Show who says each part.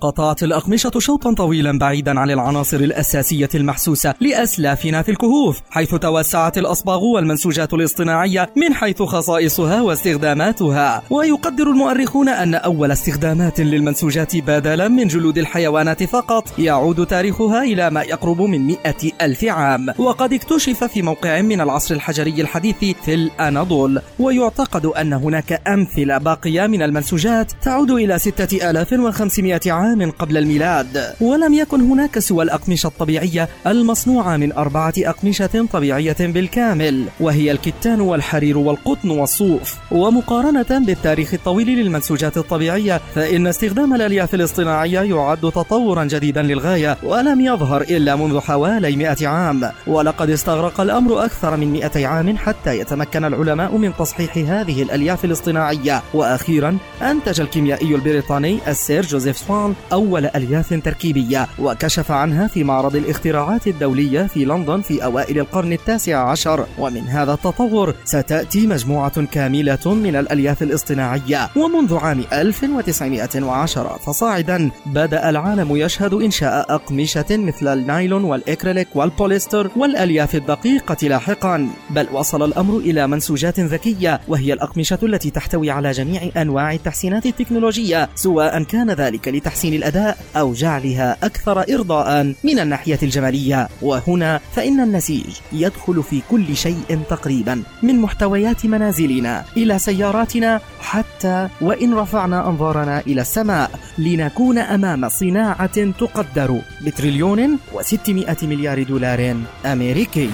Speaker 1: قطعت الأقمشة شوطا طويلا بعيدا عن العناصر الأساسية المحسوسة لأسلافنا في الكهوف حيث توسعت الأصباغ والمنسوجات الاصطناعية من حيث خصائصها واستخداماتها. ويقدر المؤرخون أن أول استخدامات للمنسوجات بدلا من جلود الحيوانات فقط يعود تاريخها إلى ما يقرب من مئة ألف عام. وقد اكتشف في موقع من العصر الحجري الحديث في الأناضول. ويعتقد أن هناك أمثلة باقية من المنسوجات تعود إلى ستة آلاف وخمسمائة عام عام قبل الميلاد. ولم يكن هناك سوى الأقمشة الطبيعية المصنوعة من أربعة أقمشة طبيعية بالكامل وهي الكتان والحرير والقطن والصوف. ومقارنة بالتاريخ الطويل للمنسوجات الطبيعية فإن استخدام الألياف الاصطناعية يعد تطورا جديدا للغاية ولم يظهر إلا منذ حوالي 100 عام. ولقد استغرق الأمر أكثر من 200 عام حتى يتمكن العلماء من تصحيح هذه الألياف الاصطناعية. وأخيرا أنتج الكيميائي البريطاني السير جوزيف سوان أول ألياف تركيبية وكشف عنها في معرض الاختراعات الدولية في لندن في أوائل القرن التاسع عشر. ومن هذا التطور ستأتي مجموعة كاملة من الألياف الاصطناعية. ومنذ عام 1910 فصاعدا بدأ العالم يشهد إنشاء أقمشة مثل النايلون والإكريليك والبوليستر والألياف الدقيقة لاحقا. بل وصل الأمر إلى منسوجات ذكية وهي الأقمشة التي تحتوي على جميع أنواع التحسينات التكنولوجية سواء كان ذلك لتحسين تحسين الأداء أو جعلها أكثر إرضاء من الناحية الجمالية. وهنا فإن النسيج يدخل في كل شيء تقريبا من محتويات منازلنا إلى سياراتنا حتى وإن رفعنا أنظارنا إلى السماء لنكون أمام صناعة تقدر بتريليون وستمائة مليار دولار أمريكي.